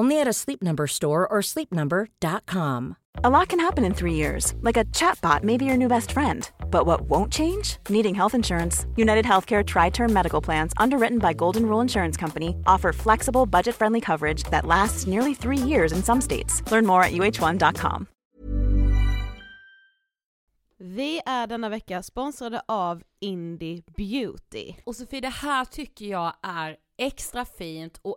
Only at a Sleep Number store or sleepnumber.com. A lot can happen in three years, like a chatbot may be your new best friend. But what won't change? Needing health insurance. United Healthcare Tri Term Medical Plans, underwritten by Golden Rule Insurance Company, offer flexible, budget friendly coverage that lasts nearly three years in some states. Learn more at uh1.com. Vi är denna vecka sponsrade av Indie Beauty. Och Sofie, det här tycker jag är extra fint och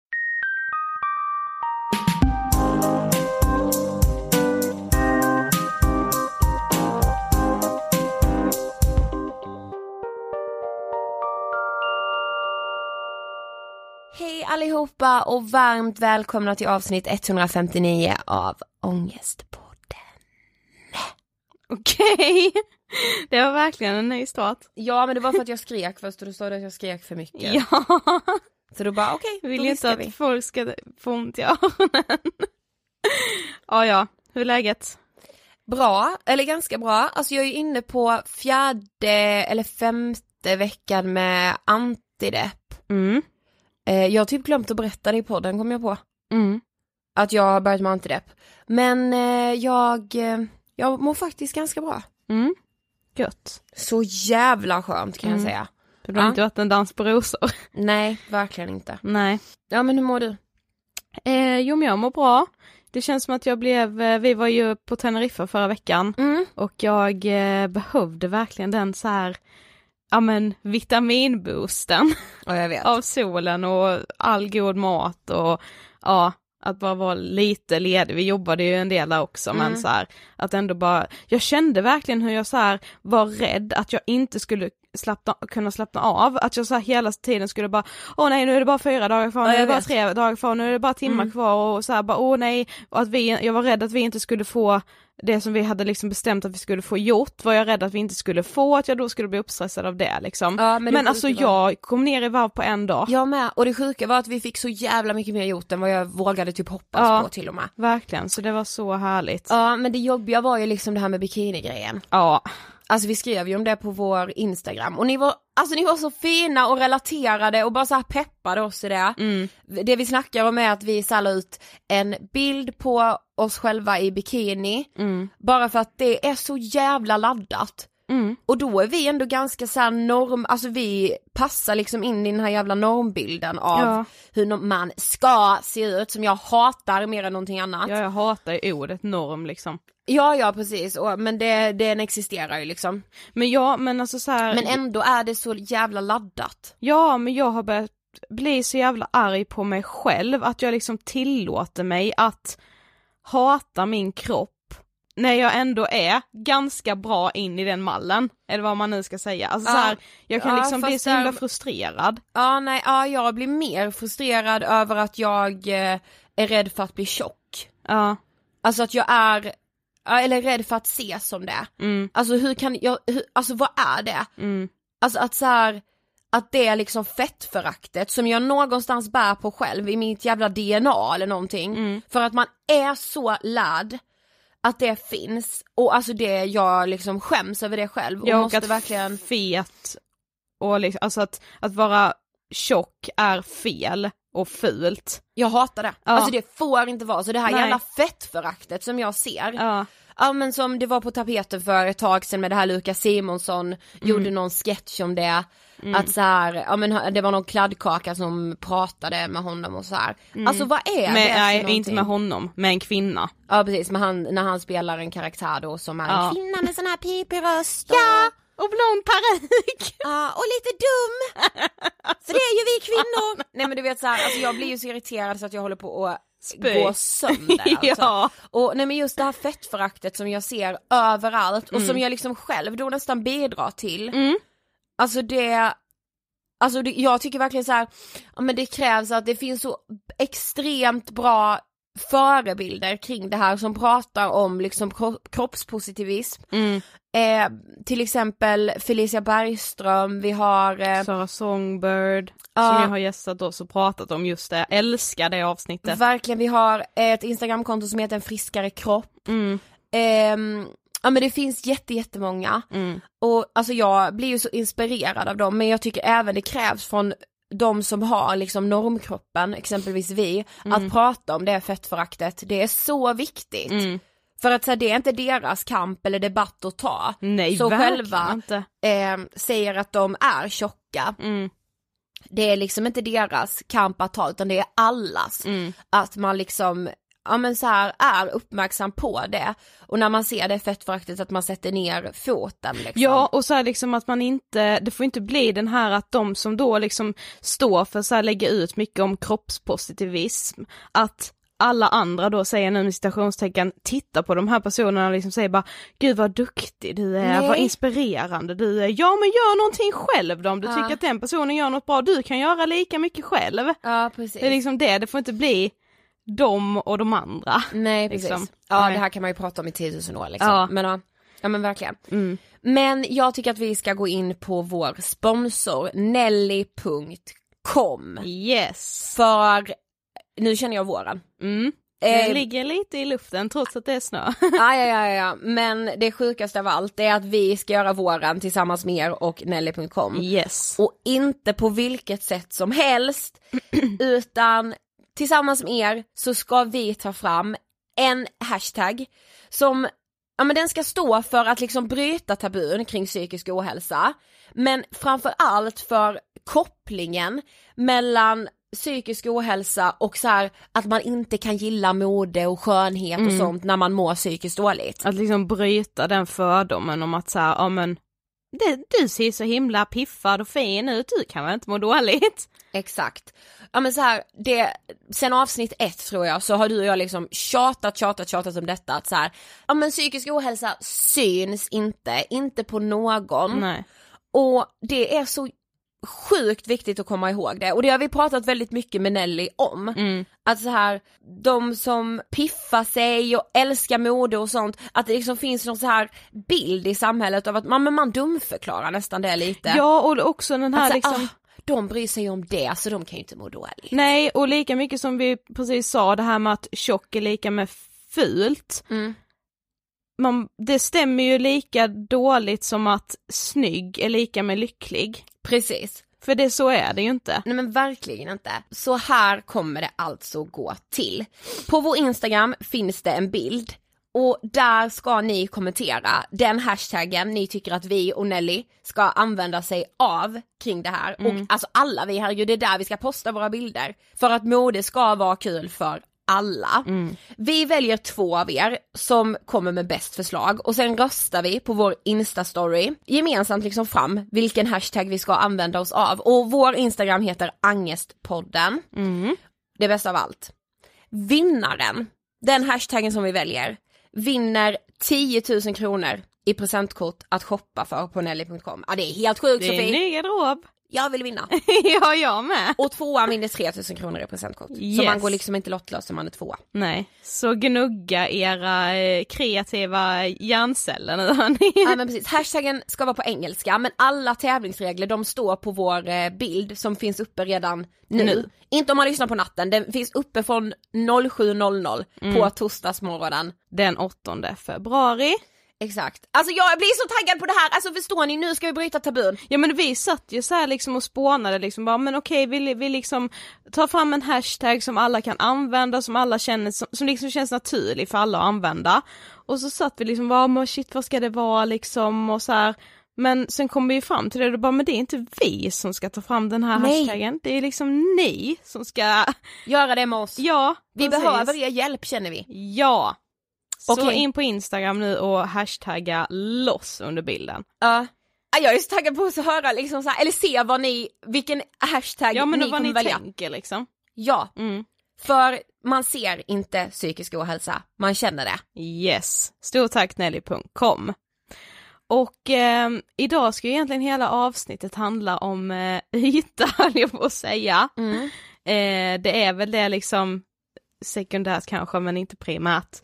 allihopa och varmt välkomna till avsnitt 159 av Ångestpodden. Okej, det var verkligen en ny start. Ja men det var för att jag skrek först och då sa du att jag skrek för mycket. Ja, Så då bara okej, vill ju viskar inte vi. att folk ska få ont i öronen. Ja, ja, hur är läget? Bra, eller ganska bra. Alltså jag är ju inne på fjärde eller femte veckan med antidepp. Mm. Eh, jag har typ glömt att berätta det i podden kom jag på. Mm. Att jag har börjat med antidepp. Men eh, jag, eh, jag mår faktiskt ganska bra. Mm. Gött. Så jävla skönt kan jag Mm. säga. Det har Ja. inte varit en dans på rosor. Nej, verkligen inte. Nej. Ja men hur mår du? Eh, jo men jag mår bra. Det känns som att jag blev, eh, vi var ju på Teneriffa förra veckan Mm. och jag eh, behövde verkligen den så här, ja men vitaminboosten Ja av solen och all god mat och ja, att bara vara lite ledig. Vi jobbade ju en del där också men Mm. så här, att ändå bara, jag kände verkligen hur jag så här var rädd att jag inte skulle slappna, kunna slappna av, att jag så här hela tiden skulle bara, åh nej nu är det bara fyra dagar kvar, Ja, nu är det bara tre dagar kvar, nu är det bara timmar Mm. kvar och så här bara, åh nej, och att vi, jag var rädd att vi inte skulle få det som vi hade liksom bestämt att vi skulle få gjort var jag rädd att vi inte skulle få, att jag då skulle bli uppstressad av det liksom. Ja, men men det alltså var- jag kom ner i varv på en dag. Jag med, och det sjuka var att vi fick så jävla mycket mer gjort än vad jag vågade typ hoppas Ja. på till och med. Verkligen, så det var så härligt. Ja. Ja men det jobbiga var ju liksom det här med bikinigrejen. Alltså vi skrev ju om det på vår Instagram och ni var, alltså ni var så fina och relaterade och bara så peppade oss i det. Mm. Det vi snackar om är att vi så la ut en bild på oss själva i bikini, Mm. bara för att det är så jävla laddat. Mm. Och då är vi ändå ganska så här norm, alltså vi passar liksom in i den här jävla normbilden av Ja. hur man ska se ut, som jag hatar mer än någonting annat. Ja, jag hatar ju ordet norm liksom. Ja ja precis, och, men det, den existerar ju liksom. Men ja, men alltså så här, Men ändå är det så jävla laddat. ja men jag har börjat bli så jävla arg på mig själv att jag liksom tillåter mig att hata min kropp när jag ändå är ganska bra in i den mallen, eller vad man nu ska säga. Alltså Ja. så här, jag kan Ja, liksom bli så himla där- frustrerad. Ja nej, ja jag blir mer frustrerad över att jag eh, är rädd för att bli tjock. Ja, Alltså att jag är, eller rädd för att ses som det. mm, Alltså hur kan jag, hur, alltså vad är det? mm, Alltså att så här, att det är liksom fettföraktet som jag någonstans bär på själv i mitt jävla DNA eller någonting. Mm. För att man är så lärd att det finns och alltså det, jag liksom skäms över det själv och jag och måste att verkligen fet och liksom, alltså att, att vara tjock är fel och fult. Jag hatar det. Ja. Alltså det får inte vara så det här Nej. jävla fettföraktet som jag ser. Ja, Ja men som det var på tapeten för ett tag sedan med det här Lukas Simonsson gjorde någon sketch om det. Att så här, ja men det var någon kladdkaka som pratade med honom och så här. Alltså vad är det med, för nej inte med honom, med en kvinna. Ja precis, men han, när han spelar en karaktär då som är Ja. en kvinna med sån här pipig röst Ja, och blond peruk! Ja, och lite dum! För det är ju vi kvinnor! Nej men du vet så här, alltså jag blir ju så irriterad så att jag håller på att Spy. gå sönder alltså. Ja. Och nej men just det här fettföraktet som jag ser överallt och som jag liksom själv då nästan bidrar till. Mm. Alltså det, alltså det, jag tycker verkligen så här, ja men det krävs att det finns så extremt bra förebilder kring det här som pratar om liksom kro- kroppspositivism. Mm. Eh, till exempel Felicia Bergström, vi har eh, Sara Songbird, Ja. som jag har gästat oss och pratat om just det, jag älskar det avsnittet. verkligen, vi har ett instagramkonto som heter en friskare kropp. Mm, Ehm, ja men det finns jätte, jättemånga. mm, Och alltså jag blir ju så inspirerad av dem men jag tycker även det krävs från de som har liksom normkroppen, exempelvis vi, att prata om det fettföraktet. Det är så viktigt. mm. För att så här, det är inte deras kamp eller debatt att ta. Nej Så själva. Eh, säger att de är tjocka. Mm, Det är liksom inte deras kamp att ta utan det är allas. mm. Att man liksom ja men så här är uppmärksam på det och när man ser det fettföraktet att man sätter ner foten liksom. Ja och så här liksom att man inte, det får inte bli den här att de som då liksom står för så här lägga ut mycket om kroppspositivism, att alla andra då säger nu med citationstecken, titta på de här personerna och liksom säger bara Gud vad duktig du är, Nej. vad inspirerande du är, ja men gör någonting själv då om du Ja. tycker att den personen gör något bra, du kan göra lika mycket själv. Ja precis. Det är liksom det, det får inte bli dem och de andra. Nej precis. liksom. Ja Nej. det här kan man ju prata om i 10 000 år liksom. Ja. Men, ja, ja men verkligen. Mm. Men jag tycker att vi ska gå in på vår sponsor Nelly.com Yes. för nu känner jag våren. Mm. Eh, Det ligger lite i luften trots att det är snö. Ja, ja, ja, men det sjukaste av allt är att vi ska göra våren tillsammans med er och Nelly.com. Yes. Och inte på vilket sätt som helst, utan tillsammans med er så ska vi ta fram en hashtag som, ja men den ska stå för att liksom bryta tabun kring psykisk ohälsa, men framför allt för kopplingen mellan psykisk ohälsa och så här att man inte kan gilla mode och skönhet och sånt när man mår psykiskt dåligt. Att liksom bryta den fördomen om att så här, ja men det, du ser så himla piffad och fin ut, du kan väl inte må dåligt? Exakt. Ja men så här, det, sen avsnitt ett tror jag så har du och jag liksom tjatat, tjatat, tjatat om detta att så här, ja men psykisk ohälsa syns inte, inte på någon. Nej. Och det är så sjukt viktigt att komma ihåg det och det har vi pratat väldigt mycket med Nelly om. Mm. Att så här, de som piffar sig och älskar mode och sånt, att det liksom finns någon så här bild i samhället av att man, men man dumförklarar nästan det lite. Ja och också den här att, så, liksom ah, de bryr sig om det så de kan ju inte må dåligt. Nej och lika mycket som vi precis sa det här med att tjock är lika med fult. Mm. Man, det stämmer ju lika dåligt som att snygg är lika med lycklig. Precis. För det så är det ju inte. Nej men verkligen inte. Så här kommer det alltså gå till. På vår Instagram finns det en bild och där ska ni kommentera den hashtaggen ni tycker att vi och Nelly ska använda sig av kring det här. Och alltså alla vi, herregud det är där vi ska posta våra bilder. För att mode ska vara kul för alla. Vi väljer två av er som kommer med bäst förslag och sen röstar vi på vår instastory gemensamt liksom fram vilken hashtag vi ska använda oss av och vår instagram heter Angestpodden. Det bästa av allt. Vinnaren, den hashtaggen som vi väljer, vinner 10 000 kronor i presentkort att shoppa för på nelly.com. Ja det är helt sjukt Det är en Sofie, ny garderob. Jag vill vinna. ja jag med. Och tvåan vinner 3000 kronor i presentkort. Så Yes. man går liksom inte lottlös om man är tvåa. Nej, så gnugga era eh, kreativa hjärnceller nu hörni. Ja men precis, hashtaggen ska vara på engelska men alla tävlingsregler de står på vår eh, bild som finns uppe redan nu. Nu. Inte om man lyssnar på natten, den finns uppe från 07.00 Mm. på torsdagsmorgonen. Den 8 februari. Exakt. Alltså jag blir så taggad på det här, alltså förstår ni, nu ska vi bryta tabun. Ja men vi satt ju så här liksom och spånade liksom bara men okej vi, vi liksom tar fram en hashtag som alla kan använda, som alla känner, som, som liksom känns naturlig för alla att använda. Och så satt vi liksom bara men shit vad ska det vara liksom och så här. Men sen kom vi ju fram till det och bara men det är inte vi som ska ta fram den här Nej. hashtaggen, det är liksom ni som ska, Göra det med oss. ja vi precis. behöver er hjälp känner vi. Ja! Så in på Instagram nu och hashtagga loss under bilden. Ja. Ja, jag är så taggad på att höra liksom så här, eller se vad ni, vilken hashtag Ja men ni kommer ni välja. tänker liksom. Ja, Mm. för man ser inte psykisk ohälsa, man känner det. Yes, stortacknelly.com. Och eh, idag ska ju egentligen hela avsnittet handla om eh, yta, höll jag på att säga. Mm. Eh, det är väl det liksom sekundärt kanske, men inte primärt.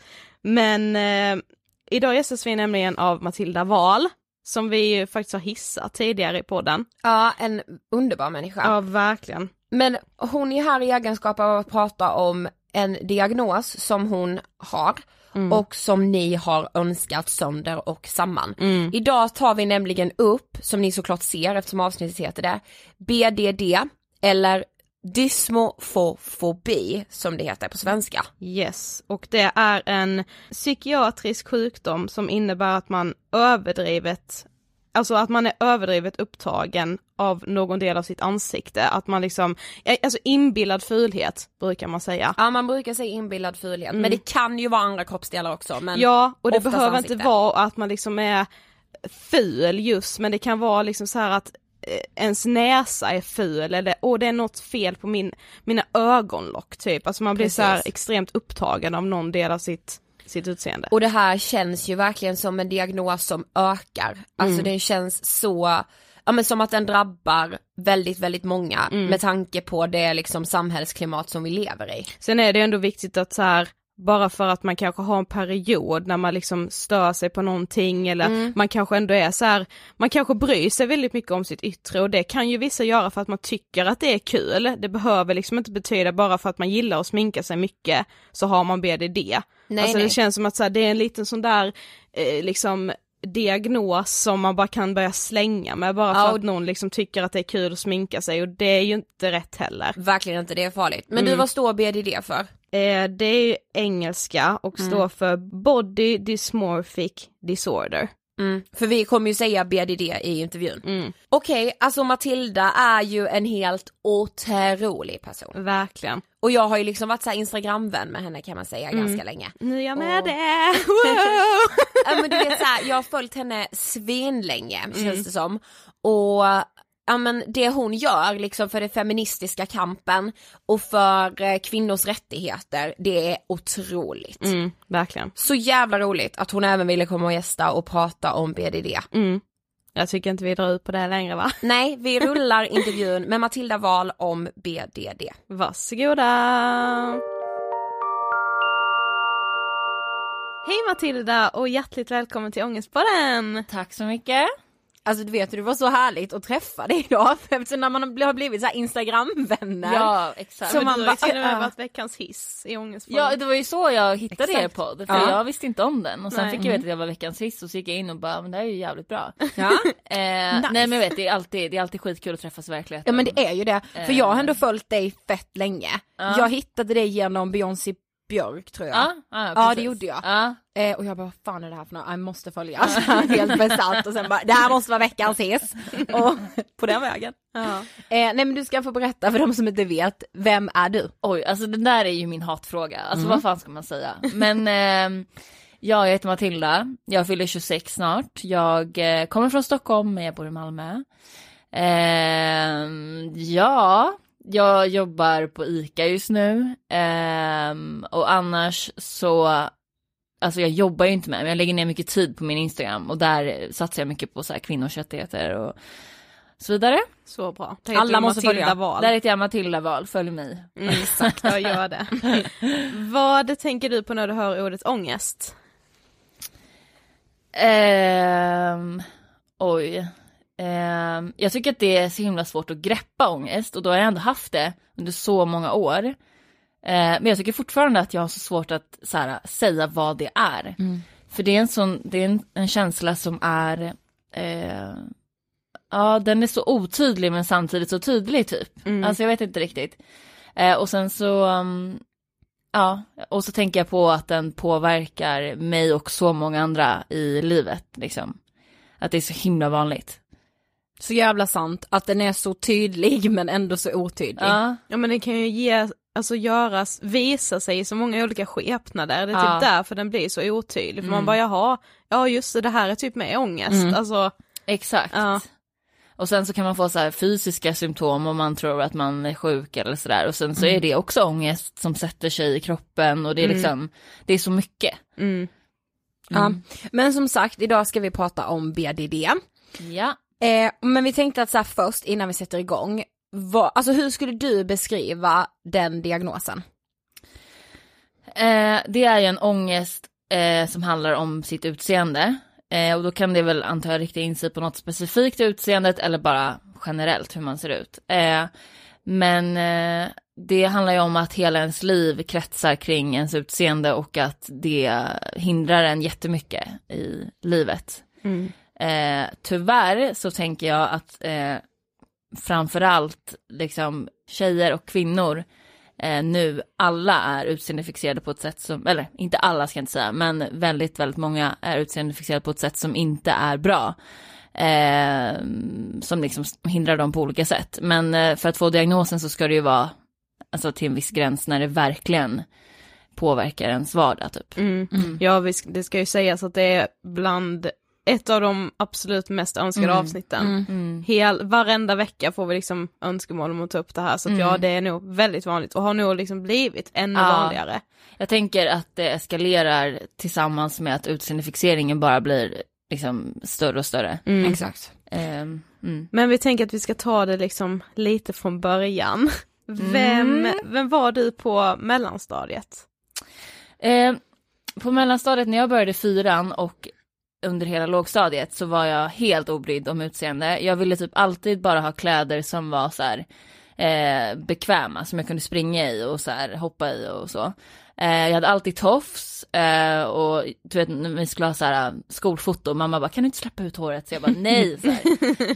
Men eh, idag gästas vi nämligen av Matilda Wahl, som vi ju faktiskt har hissat tidigare i podden. Ja, en underbar människa. Ja, verkligen. Men hon är här i egenskap av att prata om en diagnos som hon har och som ni har önskat sönder och samman. Idag tar vi nämligen upp, som ni såklart ser eftersom avsnittet heter det, BDD eller dysmofofobi som det heter på svenska. Yes, och det är en psykiatrisk sjukdom som innebär att man överdrivet, alltså att man är överdrivet upptagen av någon del av sitt ansikte, att man liksom, alltså inbillad fulhet brukar man säga. Ja man brukar säga inbillad fulhet men det kan ju vara andra kroppsdelar också. Men Ja, och det behöver ansikte. inte vara att man liksom är ful just, men det kan vara liksom så här att eh, ens näsa är ful eller åh det är något fel på min, mina ögonlock typ, alltså man blir så här Precis. extremt upptagen av någon del av sitt, sitt utseende. Och det här känns ju verkligen som en diagnos som ökar. Alltså den känns så, ja men som att den drabbar väldigt, väldigt många med tanke på det liksom samhällsklimat som vi lever i. Sen är det ändå viktigt att så här, bara för att man kanske har en period när man liksom stör sig på någonting eller man kanske ändå är så här, man kanske bryr sig väldigt mycket om sitt yttre och det kan ju vissa göra för att man tycker att det är kul. Det behöver liksom inte betyda bara för att man gillar att sminka sig mycket så har man BDD. Nej, alltså nej. det känns som att så här, det är en liten sån där eh, liksom diagnos som man bara kan börja slänga med bara för Ja, att någon liksom tycker att det är kul att sminka sig och det är ju inte rätt heller. Verkligen inte, det är farligt. Men du, vad står BDD för? Eh, det är ju engelska och står för Body Dysmorphic Disorder. Mm. För vi kommer ju säga BDD i intervjun. Mm. Okej, alltså Matilda är ju en helt otrolig person. Verkligen. Och jag har ju liksom varit så här Instagramvän med henne kan man säga ganska länge. Nu är jag med Och- det! Wow! ja men du vet såhär, jag har följt henne svinlänge känns det som. Och ja men det hon gör liksom för den feministiska kampen och för eh, kvinnors rättigheter, det är otroligt. mm, verkligen. Så jävla roligt att hon även ville komma och gästa och prata om BDD. Mm. Jag tycker inte vi drar ut på det längre va? Nej, vi rullar intervjun med Matilda Wahl om BDD. Varsågoda! Hej Matilda och hjärtligt välkommen till Ångestpodden! Tack så mycket. Alltså du vet det var så härligt att träffa dig idag eftersom när man har blivit så instagramvänner. Ja exakt. Så man du har ju till och med äh. varit veckans hiss i Ångestpodden. Ja det var ju så jag hittade er Exakt. podd för Ja. jag visste inte om den och sen Nej. fick jag veta att jag var veckans hiss och så gick jag in och bara men det här är ju jävligt bra. Ja. Eh, Nej men jag vet det är alltid, det är alltid skitkul att träffas i verkligheten. ja men det är ju det, för jag har ändå följt dig fett länge. Ja. Jag hittade dig genom Beyoncé Björk tror jag. Ja, ja, Ja, det gjorde jag. Ja. Eh, och jag bara, vad fan är det här för något? Jag måste följa. Alltså, helt besatt och sen bara, det här måste vara veckans hiss. Och på den vägen. Eh, nej men du ska få berätta för de som inte vet, vem är du? Oj alltså det där är ju min hatfråga, alltså Mm. vad fan ska man säga? Men ja, jag heter Matilda, jag fyller 26 snart, jag eh, kommer från Stockholm men jag bor i Malmö. Ehm, ja, jag jobbar på ICA just nu Ehm, och annars så Alltså jag jobbar ju inte med men jag lägger ner mycket tid på min Instagram och där satsar jag mycket på så här kvinnors rättigheter och så vidare. Så bra. Alla måste Matilda följa. Wahl. Där heter jag Matilda Wahl, följ mig. Mm, exakt, jag gör det. Vad tänker du på när du hör ordet ångest? Ehm, oj. Ehm, jag tycker att det är så himla svårt att greppa ångest och då har jag ändå haft det under så många år. Ehm, men jag tycker fortfarande att jag har så svårt att så här, säga vad det är. För det är en sån, det är en, en känsla som är, eh, ja den är så otydlig men samtidigt så tydlig typ. Alltså jag vet inte riktigt. Eh, och sen så, um, ja, och så tänker jag på att den påverkar mig och så många andra i livet liksom. Att det är så himla vanligt. Så jävla sant, att den är så tydlig men ändå så otydlig. Ja, Ja men det kan ju ge, alltså göras, visa sig i så många olika skepnader, det är Ja. typ därför den blir så otydlig, för man Mm. bara jaha, ja just det, det här är typ med ångest, Mm. alltså exakt. Ja. Och sen så kan man få så här fysiska symptom om man tror att man är sjuk eller sådär. Och sen så är det också ångest som sätter sig i kroppen och det är liksom, det är så mycket. mm. Ja. Men som sagt, idag ska vi prata om BDD. Ja. Eh, men vi tänkte att så här först, innan vi sätter igång, vad, alltså hur skulle du beskriva den diagnosen? Eh, det är ju en ångest eh, som handlar om sitt utseende. Eh, och då kan det väl antar jag rikta in sig på något specifikt i utseendet eller bara generellt hur man ser ut. Eh, men eh, det handlar ju om att hela ens liv kretsar kring ens utseende och att det hindrar en jättemycket i livet. Mm. Eh, tyvärr så tänker jag att eh, framförallt liksom tjejer och kvinnor eh, nu alla är utseendefixerade på ett sätt som, eller inte alla ska jag inte säga, men väldigt, väldigt många är utseendefixerade på ett sätt som inte är bra. Eh, som liksom hindrar dem på olika sätt. Men eh, för att få diagnosen så ska det ju vara alltså till en viss gräns när det verkligen påverkar ens vardag typ. Mm. Ja vi, sk- det ska ju sägas att det är bland ett av de absolut mest önskade Mm. avsnitten. Mm. Hel, varenda vecka får vi liksom önskemål om att ta upp det här, så att ja Mm. det är nog väldigt vanligt och har nog liksom blivit ännu Ja. vanligare. Jag tänker att det eskalerar tillsammans med att utseendefixeringen bara blir liksom större och större. Mm. Exakt. Mm. Men vi tänker att vi ska ta det liksom lite från början. Vem, Mm. vem var du på mellanstadiet? Ehm, på mellanstadiet när jag började fyran och under hela lågstadiet så var jag helt obrydd om utseende. Jag ville typ alltid bara ha kläder som var så här eh, bekväma, som jag kunde springa i och så här hoppa i och så. Eh, jag hade alltid tofs eh, och du vet när vi skulle ha så här skolfoto, mamma bara kan du inte släppa ut håret? Så jag bara nej.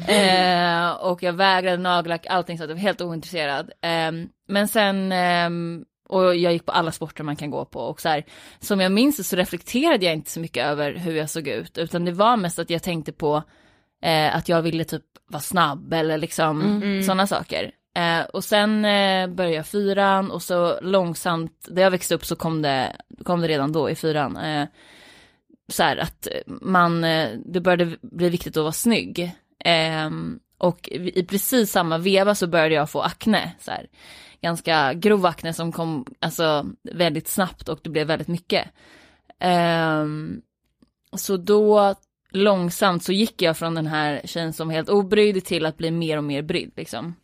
Eh, och jag vägrade nagellack, allting så att jag var helt ointresserad. Eh, men sen ehm, och jag gick på alla sporter man kan gå på och så här, som jag minns så reflekterade jag inte så mycket över hur jag såg ut, utan det var mest att jag tänkte på eh, att jag ville typ vara snabb eller liksom Mm. sådana saker. Eh, och sen eh, började jag fyran och så långsamt, där jag växte upp så kom det, kom det redan då i fyran. Eh, så här att man, eh, det började bli viktigt att vara snygg. Ehm, och i precis samma veva så började jag få akne. Så här. Ganska grov akne som kom alltså, väldigt snabbt och det blev väldigt mycket. Ehm, så då långsamt så gick jag från den här tjejen som helt obrydd till att bli mer och mer brydd liksom.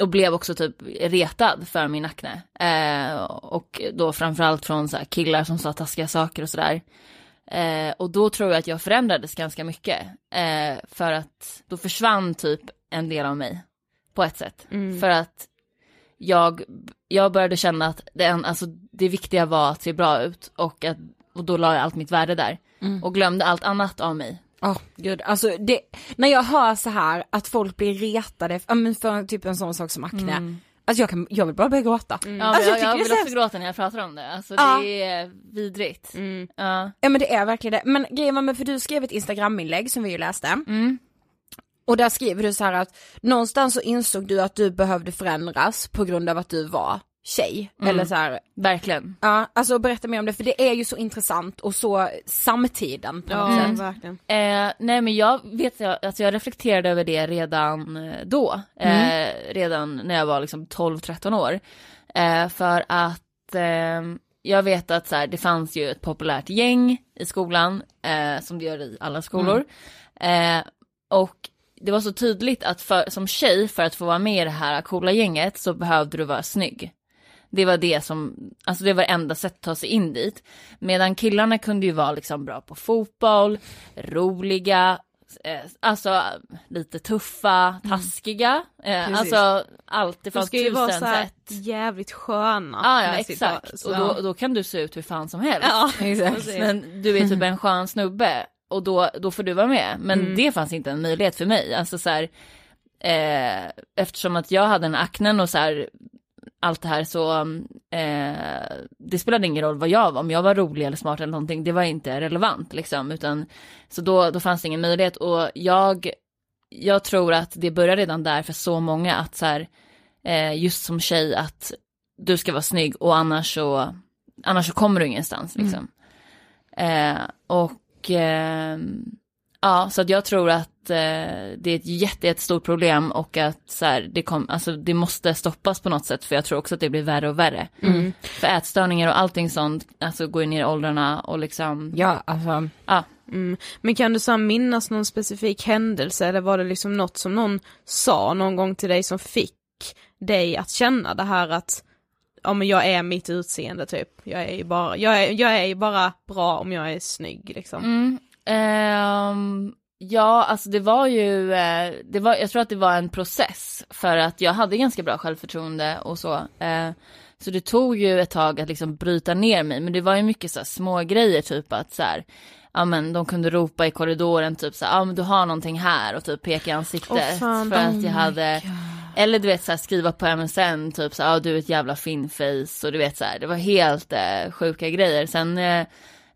Och blev också typ retad för min akne. Eh, och då framförallt från så killar som sa taskiga saker och sådär. Eh, och då tror jag att jag förändrades ganska mycket. Eh, för att då försvann typ en del av mig. På ett sätt. Mm. För att jag, jag började känna att det, alltså, det viktiga var att se bra ut. Och, att, och då la jag allt mitt värde där. Mm. Och glömde allt annat av mig. Åh gud, alltså det, när jag hör så här att folk blir retade men för typ en sån sak som akne. Alltså jag, kan, jag vill bara börja gråta. Ja, Alltså, jag jag, jag, vill också sämst. gråta när jag pratar om det. Alltså Ja. det är vidrigt. Mm. Ja. Ja men det är verkligen det. Men grejen var med, för du skrev ett instagraminlägg som vi ju läste. Mm. Och där skriver du så här att någonstans så insåg du att du behövde förändras på grund av att du var tjej. Eller så här, Verkligen. ja alltså berätta mer om det för det är ju så intressant och så samtiden på något Ja, sätt. verkligen. Eh, nej men jag vet, alltså jag reflekterade över det redan eh, då. Eh, redan när jag var liksom 12-13 år. Eh, för att eh, jag vet att så här, det fanns ju ett populärt gäng i skolan, eh, som det gör i alla skolor. Eh, och det var så tydligt att för, som tjej, för att få vara med i det här coola gänget, så behövde du vara snygg. Det var det som, alltså det var enda sättet att ta sig in dit. Medan killarna kunde ju vara liksom bra på fotboll, roliga, eh, alltså lite tuffa, taskiga. Eh, Precis. alltså allt De ifrån ska ju vara tusen så sätt. jävligt sköna. Ah, ja, exakt. Och då, då kan du se ut hur fan som helst. Ja, Exakt. Men du är typ en skön snubbe och då, då får du vara med. Men Mm. det fanns inte en möjlighet för mig. Alltså så här, eh, eftersom att jag hade en aknen och så här, allt det här så, eh, det spelade ingen roll vad jag var, om jag var rolig eller smart eller någonting, det var inte relevant liksom, utan så då, då fanns det ingen möjlighet och jag, jag tror att det börjar redan där för så många att så här, eh, just som tjej att du ska vara snygg och annars så, annars så kommer du ingenstans liksom. Eh, och eh, ja, så att jag tror att eh, det är ett jätte, jättestort problem och att så här, det, kom, alltså, det måste stoppas på något sätt för jag tror också att det blir värre och värre. Mm. För ätstörningar och allting sånt, alltså går ju ner i åldrarna och liksom, Ja alltså. ja. Mm. Men kan du så minnas någon specifik händelse eller var det liksom något som någon sa någon gång till dig som fick dig att känna det här att ja men jag är mitt utseende typ, jag är ju bara, jag är, jag är ju bara bra om jag är snygg liksom. Mm, ehm, ja, alltså det var ju, eh, det var, jag tror att det var en process för att jag hade ganska bra självförtroende och så. Eh, så det tog ju ett tag att liksom bryta ner mig, men det var ju mycket så här små grejer typ att så här, ja men de kunde ropa i korridoren typ så här, ja men du har någonting här och typ peka i ansiktet fan. för att jag hade eller du vet så här, skriva på MSN typ så här, ja du är ett jävla finface och du vet så här, det var helt eh, sjuka grejer. Sen, eh,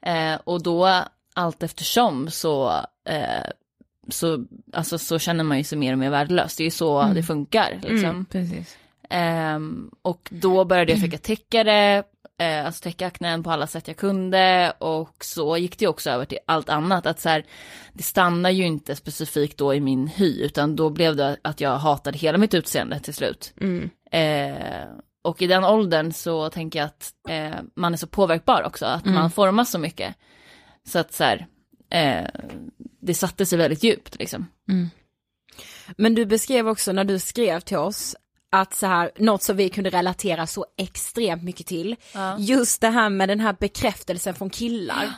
eh, och då allt eftersom så, eh, så, alltså, så känner man ju sig mer och mer värdelös. Det är ju så det funkar liksom. Precis. Ehm, och då började jag försöka täcka det, eh, alltså täcka aknen på alla sätt jag kunde och så gick det också över till allt annat. Att så här, det stannar ju inte specifikt då i min hy utan då blev det att jag hatade hela mitt utseende till slut. Mm. Eh, och i den åldern så tänker jag att eh, man är så påverkbar också, att man formas så mycket. Så att så här, eh, det satte sig väldigt djupt liksom. Men du beskrev också när du skrev till oss att så här, något som vi kunde relatera så extremt mycket till, Ja. just det här med den här bekräftelsen från killar.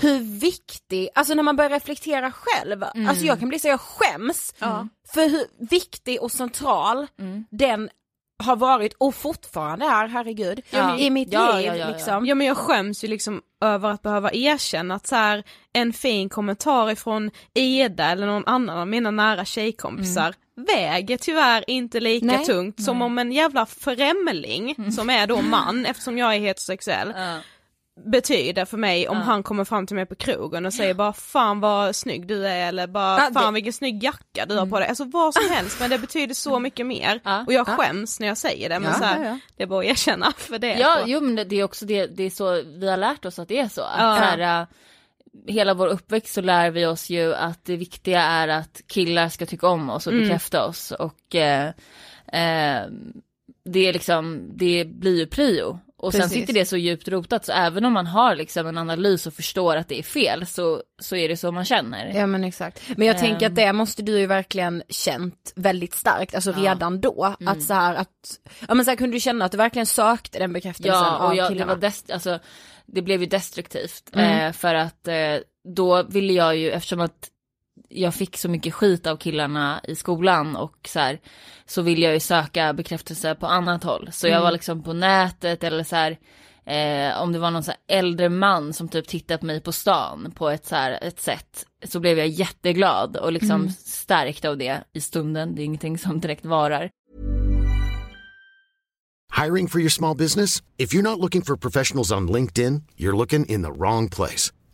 Hur viktig, alltså när man börjar reflektera själv, alltså jag kan bli så jag skäms för hur viktig och central den har varit och fortfarande är, herregud, Ja. i mitt Ja, liv ja, ja, ja. liksom. Ja men jag skäms ju liksom över att behöva erkänna att så här, en fin kommentar ifrån Ida eller någon annan av mina nära tjejkompisar väger tyvärr inte lika Nej. tungt som om en jävla främling som är då man eftersom jag är heterosexuell betyder för mig om han kommer fram till mig på krogen och säger bara fan vad snygg du är eller bara fan vilken snygg jacka du har på dig, alltså vad som helst men det betyder så mycket mer Ja. och jag skäms när jag säger det men Ja, så här, ja, ja. det är bara att erkänna för det. Ja, jo men det, är också det, det är så vi har lärt oss att det är så. Att så här, hela vår uppväxt så lär vi oss ju att det viktiga är att killar ska tycka om oss och Mm. bekräfta oss och eh, eh, det är liksom, det blir ju prio och sen Precis. sitter det så djupt rotat så även om man har liksom en analys och förstår att det är fel så, så är det så man känner. Ja men exakt. Men jag tänker Ehm. att det måste du ju verkligen känt väldigt starkt, alltså Ja. redan då. Mm. Att så här att, ja men så här kunde du känna att du verkligen sökte den bekräftelsen Ja, av och jag, det, killarna. var dest, alltså, det blev ju destruktivt. Mm. Eh, för att eh, då ville jag ju, eftersom att jag fick så mycket skit av killarna i skolan och så här, så ville jag ju söka bekräftelse på annat håll. Så jag Mm. var liksom på nätet eller så här, eh, om det var någon så här äldre man som typ tittade på mig på stan på ett, så här, ett sätt, så blev jag jätteglad och liksom Mm. stärkt av det i stunden. Det är ingenting som direkt varar. Hiring for your small business? If you're not looking for professionals on LinkedIn, you're looking in the wrong place.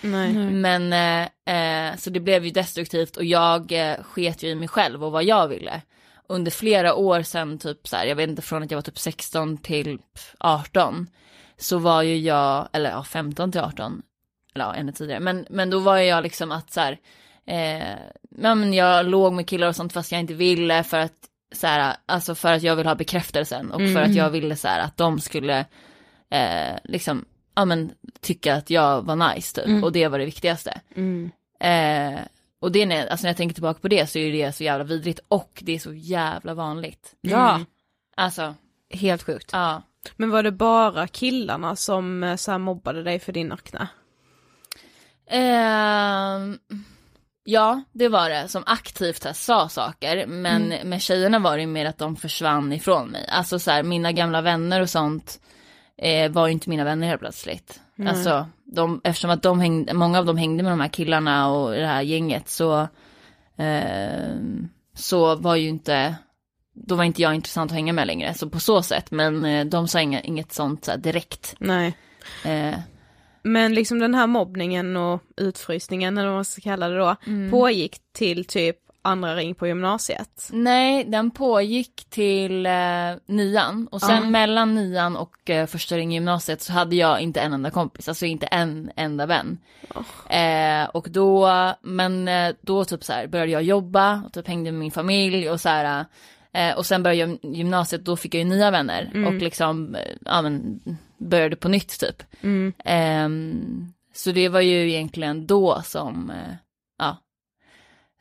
Nej. Men eh, eh, så det blev ju destruktivt och jag eh, sket ju i mig själv och vad jag ville. Under flera år sedan, typ så här, jag vet inte från att jag var typ 16 till 18, så var ju jag, eller ja 15 till 18, eller ja ännu tidigare, men, men då var jag liksom att så här, eh, men jag låg med killar och sånt fast jag inte ville för att så här, alltså för att jag vill ha bekräftelsen och för att jag ville så här att de skulle eh, liksom, ja men tycka att jag var nice typ och det var det viktigaste. Mm. Eh, och det, är- alltså när jag tänker tillbaka på det så är det så jävla vidrigt och det är så jävla vanligt. Ja, Alltså, helt sjukt. ja. Men var det bara killarna som eh, så här mobbade dig för din akne? Ehm, ja, det var det som aktivt här, sa saker, men med tjejerna var det mer att de försvann ifrån mig. Alltså så här, mina gamla vänner och sånt eh, var ju inte mina vänner helt plötsligt. Alltså, de, eftersom att de hängde, många av dem hängde med de här killarna och det här gänget så, ehm, så var ju inte, då var inte jag intressant att hänga med längre, så på så sätt, men eh, de sa inga, inget sånt så här, direkt. Nej. Eh, Men liksom den här mobbningen och utfrysningen eller vad man ska kalla det då, pågick till typ andra ring på gymnasiet. Nej, den pågick till eh, nian och sen Ja. mellan nian och eh, första ring i gymnasiet så hade jag inte en enda kompis, alltså inte en enda vän. Eh, och då, men eh, då typ så här började jag jobba och typ hängde med min familj och så här. Eh, och sen började jag gymnasiet, då fick jag ju nya vänner och liksom, eh, ja men började på nytt typ. Ehm, så det var ju egentligen då som, ja,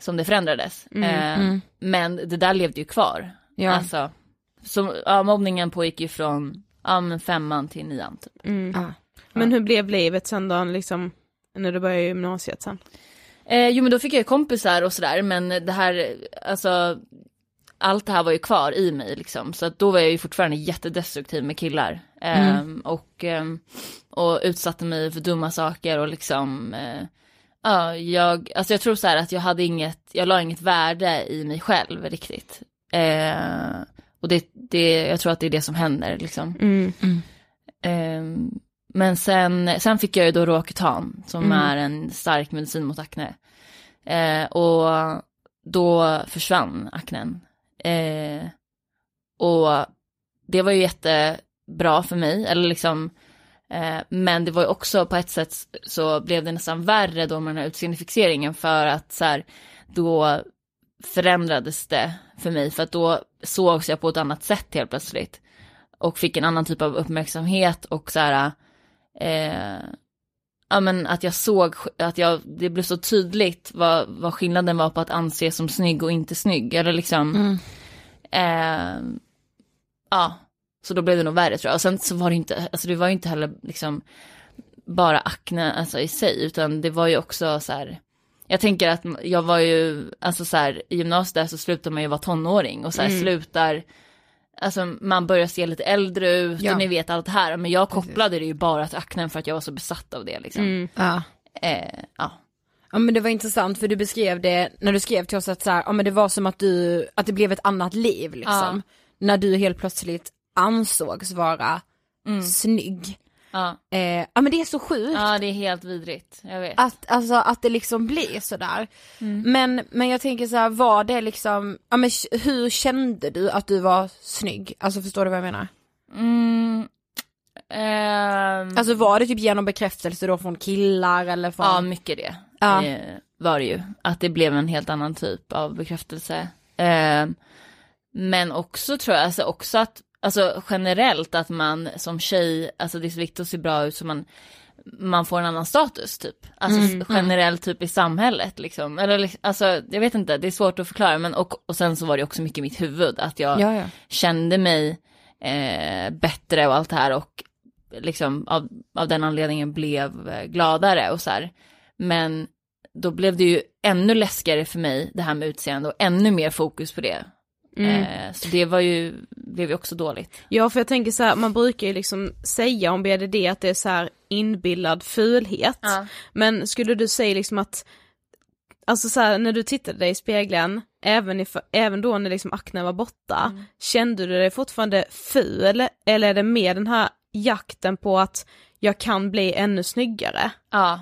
som det förändrades. Ehm, Men det där levde ju kvar. Ja. Alltså, så, ja, mobbningen pågick ju från ja, men femman till nian. Typ. Ja. Men hur blev livet sen då, liksom, när du började gymnasiet sen? Eh, jo men då fick jag ju kompisar och sådär men det här, alltså allt det här var ju kvar i mig liksom så att då var jag ju fortfarande jättedestruktiv med killar. Ehm, och, ehm, och utsatte mig för dumma saker och liksom, eh, ja jag, alltså jag tror så här att jag hade inget, jag la inget värde i mig själv riktigt. Eh, och det, det, jag tror att det är det som händer liksom. Ehm, men sen, sen fick jag ju då Roacutan som är en stark medicin mot akne. Eh, och då försvann aknen. Eh, och det var ju jättebra för mig, eller liksom Eh, men det var ju också på ett sätt så blev det nästan värre då med den här utseendefixeringen för att så här, då förändrades det för mig för att då sågs jag på ett annat sätt helt plötsligt. Och fick en annan typ av uppmärksamhet och så här, eh, ja men att jag såg, att jag, det blev så tydligt vad, vad skillnaden var på att anses som snygg och inte snygg. Eller liksom, Mm. eh, ja, så då blev det nog värre tror jag. Och sen så var det inte, alltså det var ju inte heller liksom bara akne alltså, i sig, utan det var ju också så här, jag tänker att jag var ju, alltså så här, i gymnasiet så slutar man ju vara tonåring och så här Mm. slutar, alltså man börjar se lite äldre ut Ja. och ni vet allt det här, men jag kopplade det ju bara till aknen för att jag var så besatt av det liksom. Mm. Ja. Eh, ja. Ja men det var intressant för du beskrev det när du skrev till oss att så här, ja men det var som att du, att det blev ett annat liv liksom. När du helt plötsligt ansågs vara snygg. Ja. Eh, ja men det är så sjukt. ja, det är helt vidrigt, jag vet. Att, alltså, att det liksom blir sådär. Men, men jag tänker så här, var det liksom, ja men hur kände du att du var snygg? Alltså förstår du vad jag menar? Mm, ehm, Alltså var det typ genom bekräftelse då från killar eller från? Ja, mycket det. Ja. Eh, var det ju. Att det blev en helt annan typ av bekräftelse. Eh, men också tror jag, alltså också att, alltså generellt att man som tjej, alltså det är så viktigt att se bra ut så man, man får en annan status typ. Alltså Mm, generellt typ i samhället liksom. Eller alltså jag vet inte, det är svårt att förklara men och, och sen så var det också mycket i mitt huvud att jag Ja, ja. kände mig eh, bättre och allt det här och liksom av, av den anledningen blev eh, gladare och så här. Men då blev det ju ännu läskigare för mig det här med utseende och ännu mer fokus på det. Mm. Eh, så det var ju, blev ju också dåligt. Ja för jag tänker så här, man brukar ju liksom säga om BDD att det är så här inbillad fulhet. Ja. Men skulle du säga liksom att, alltså så här, när du tittade dig i spegeln, även, i, även då när liksom aknen var borta, Mm. kände du dig fortfarande ful? Eller är det mer den här jakten på att jag kan bli ännu snyggare? Ja,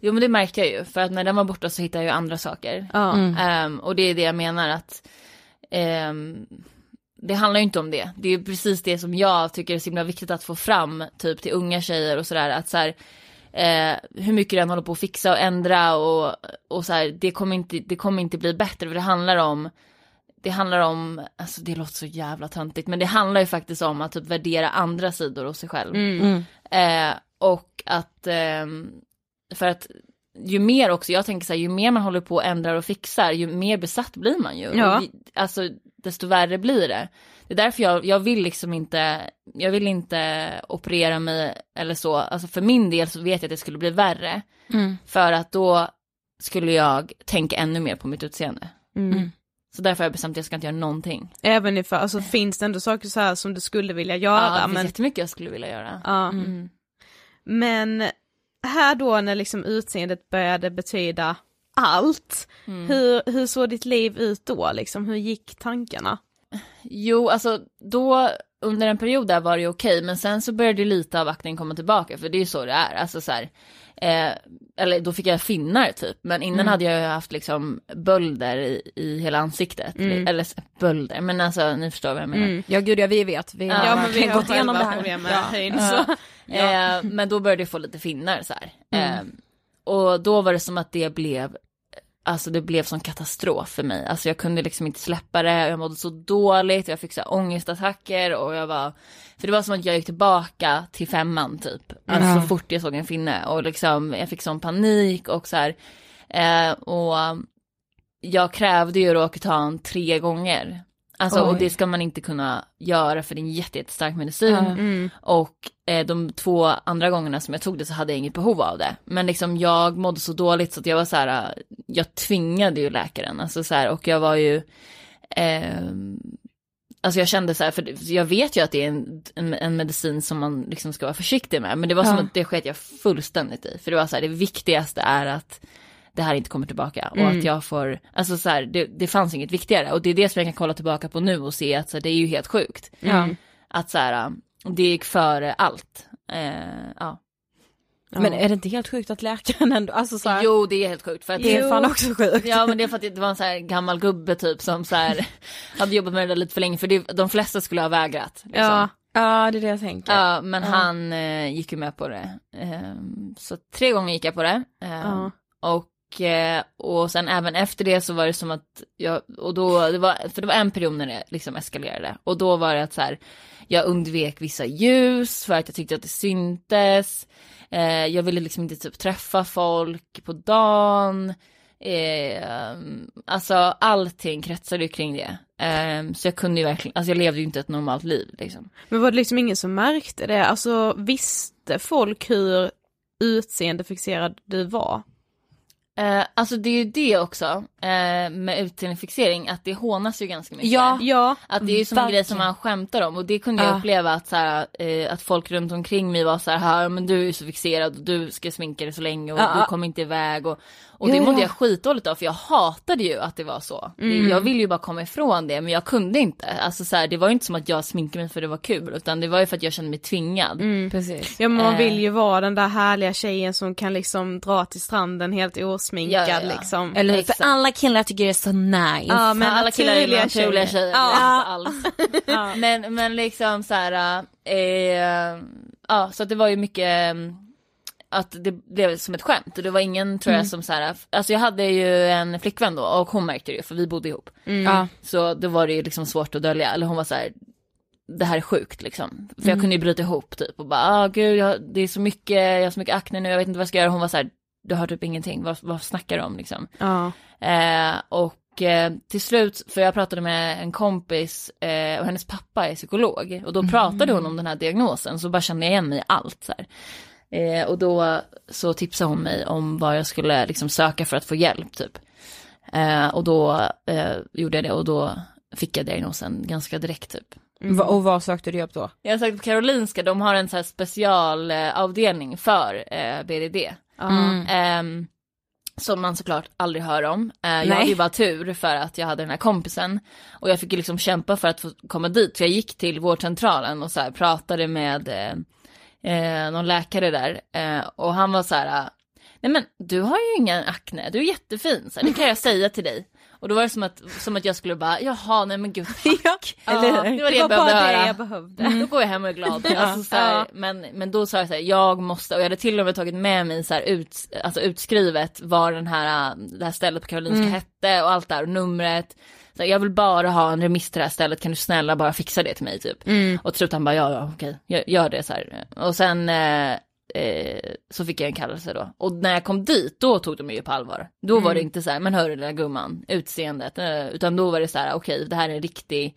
jo men det märkte jag ju för att när den var borta så hittade jag ju andra saker. Ja. Ehm, och det är det jag menar att ehm, det handlar ju inte om det. Det är ju precis det som jag tycker är så himla viktigt att få fram typ till unga tjejer och sådär att så här, eh, hur mycket den håller på att fixa och ändra och, och så här, det kommer inte, det kommer inte bli bättre för det handlar om det handlar om, alltså det låter så jävla töntigt, men det handlar ju faktiskt om att typ värdera andra sidor hos sig själv. Mm. Eh, och att, ehm, för att ju mer också, jag tänker så här, ju mer man håller på och ändrar och fixar, ju mer besatt blir man ju. Ja. Alltså desto värre blir det. Det är därför jag, jag vill liksom inte, jag vill inte operera mig eller så, alltså för min del så vet jag att det skulle bli värre. Mm. För att då skulle jag tänka ännu mer på mitt utseende. Mm. Så därför har jag bestämt att jag ska inte göra någonting. Även ifall, alltså finns det ändå saker så här som du skulle vilja Ja, göra? det finns men, jättemycket jag skulle vilja göra. ja. Mm. men här då när liksom utseendet började betyda allt, Mm. hur, hur såg ditt liv ut då liksom? Hur gick tankarna? Jo, alltså då under en period där var det okej, men sen så började ju lite av aknen komma tillbaka, för det är ju så det är. Alltså så här, eh, eller då fick jag finnar typ, men innan Mm. hade jag haft liksom bölder i, i hela ansiktet. Mm. Eller bölder, men alltså ni förstår vad jag menar. Ja gud ja vi vet, vi har Ja, men vi har gått igenom det här. problem med Ja. höjd, Ja. så. Eh, men då började jag få lite finnar så här. Mm. Eh, och då var det som att det blev, alltså det blev som katastrof för mig. Alltså jag kunde liksom inte släppa det, jag mådde så dåligt, jag fick så här ångestattacker och jag var, för det var som att jag gick tillbaka till femman typ. Alltså Ja. så fort jag såg en finne och liksom jag fick sån panik och så här. Eh, och jag krävde ju Roakutan tre gånger. Alltså och Oj. det ska man inte kunna göra för det är en jätte- jättestark medicin. Mm. Och eh, de två andra gångerna som jag tog det så hade jag inget behov av det. Men liksom jag mådde så dåligt så att jag var så här, eh, jag tvingade ju läkaren. Alltså så här, och jag var ju, ehm, alltså jag kände så här, för jag vet ju att det är en, en, en medicin som man liksom ska vara försiktig med. Men det var som Ja. att det sket jag fullständigt i. För det var så här, det viktigaste är att det här inte kommer tillbaka och Mm. att jag får, alltså så här, det, det fanns inget viktigare och det är det som jag kan kolla tillbaka på nu och se att så här, det är ju helt sjukt. Ja. Att så här, det gick före allt. Eh, ja. Men är det inte helt sjukt att läkaren ändå, alltså så här, Jo det är helt sjukt för att det är fan också sjukt. Ja men det är för att det var en så här gammal gubbe typ som så här hade jobbat med det där lite för länge för det, de flesta skulle ha vägrat. Liksom. Ja. Ja det är det jag tänker. Ja, men han eh, gick ju med på det. Ehm, så tre gånger gick jag på det. Ehm, Ja. Och, Eh, och sen även efter det så var det som att jag, och då, det var, för det var en period när det liksom eskalerade. Och då var det att så här, jag undvek vissa ljus för att jag tyckte att det syntes. Eh, jag ville liksom inte typ träffa folk på dagen. Eh, alltså allting kretsade ju kring det. Eh, så jag kunde ju verkligen, alltså jag levde ju inte ett normalt liv liksom. Men var det liksom ingen som märkte det? Alltså visste folk hur utseendefixerad du var? Eh, alltså det är ju det också eh, med utseendefixering, att det hånas ju ganska mycket. Ja. Ja, Att det är ju som en grej som man skämtar om och det kunde jag Ja. uppleva att, så här, eh, att folk runt omkring mig var så här, "Ja, men du är så fixerad och du ska sminka dig så länge och Ja, du ja. kommer inte iväg och, och Ja, det mådde ja. jag skitdåligt av för jag hatade ju att det var så. Det, jag ville ju bara komma ifrån det men jag kunde inte. Alltså så här, det var ju inte som att jag sminkade mig för det var kul utan det var ju för att jag kände mig tvingad. Precis. ja men man Eh. vill ju vara den där härliga tjejen som kan liksom dra till stranden helt osminkad Ja, ja, ja. liksom. Eller? Exakt. För alla killar tycker det är så nice. Ja, men alla killar är naturliga tjejer. tjejer, Ja. alls. men, men liksom så här, eh, ja så att det var ju mycket eh, att det blev som ett skämt och det var ingen tror jag som så här, alltså jag hade ju en flickvän då och hon märkte det ju för vi bodde ihop. Ja. Så då var det ju liksom svårt att dölja, eller hon var så här det här är sjukt liksom. För jag kunde ju bryta ihop typ och bara, ah gud jag, det är så mycket, jag har så mycket akne nu, jag vet inte vad jag ska göra. Hon var så här, du har typ ingenting, vad, vad snackar du om liksom? Ja. Eh, och eh, till slut, för jag pratade med en kompis eh, och hennes pappa är psykolog och då pratade hon om den här diagnosen så bara kände jag igen mig i allt så här. Eh, och då så tipsade hon mig om vad jag skulle liksom söka för att få hjälp typ. Eh, och då eh, gjorde jag det och då fick jag diagnosen ganska direkt typ. Va- Och vad sökte du upp då? Jag har sagt på Karolinska, de har en så här specialavdelning för eh, BDD. Mm. Ehm, som man såklart aldrig hör om. Eh, jag hade ju bara tur för att jag hade den här kompisen. Och jag fick ju liksom kämpa för att få komma dit. För jag gick till vårdcentralen och så här pratade med eh, någon läkare där. Eh, och han var så här, nej men du har ju ingen akne, du är jättefin, så här, det kan jag säga till dig. Och då var det som att, som att jag skulle bara, jaha nej men gud tack. Ja, det var det, det jag var bara behövde det höra. jag behövde. Då går jag hem och är glad. Alltså, så här, men, men då sa jag så här, jag måste, och jag hade till och med tagit med mig så här ut, alltså utskrivet vad den här, det här stället på Karolinska hette och allt där och numret. Så jag vill bara ha en remiss till det här stället, kan du snälla bara fixa det till mig typ. Och till slut han bara, ja ja okej, gör, gör det så här. Och sen eh, eh, så fick jag en kallelse då. Och när jag kom dit, då tog de mig ju på allvar. Då var det inte så här, men hörru lilla gumman, utseendet, eh, utan då var det så här, okej det här är en riktig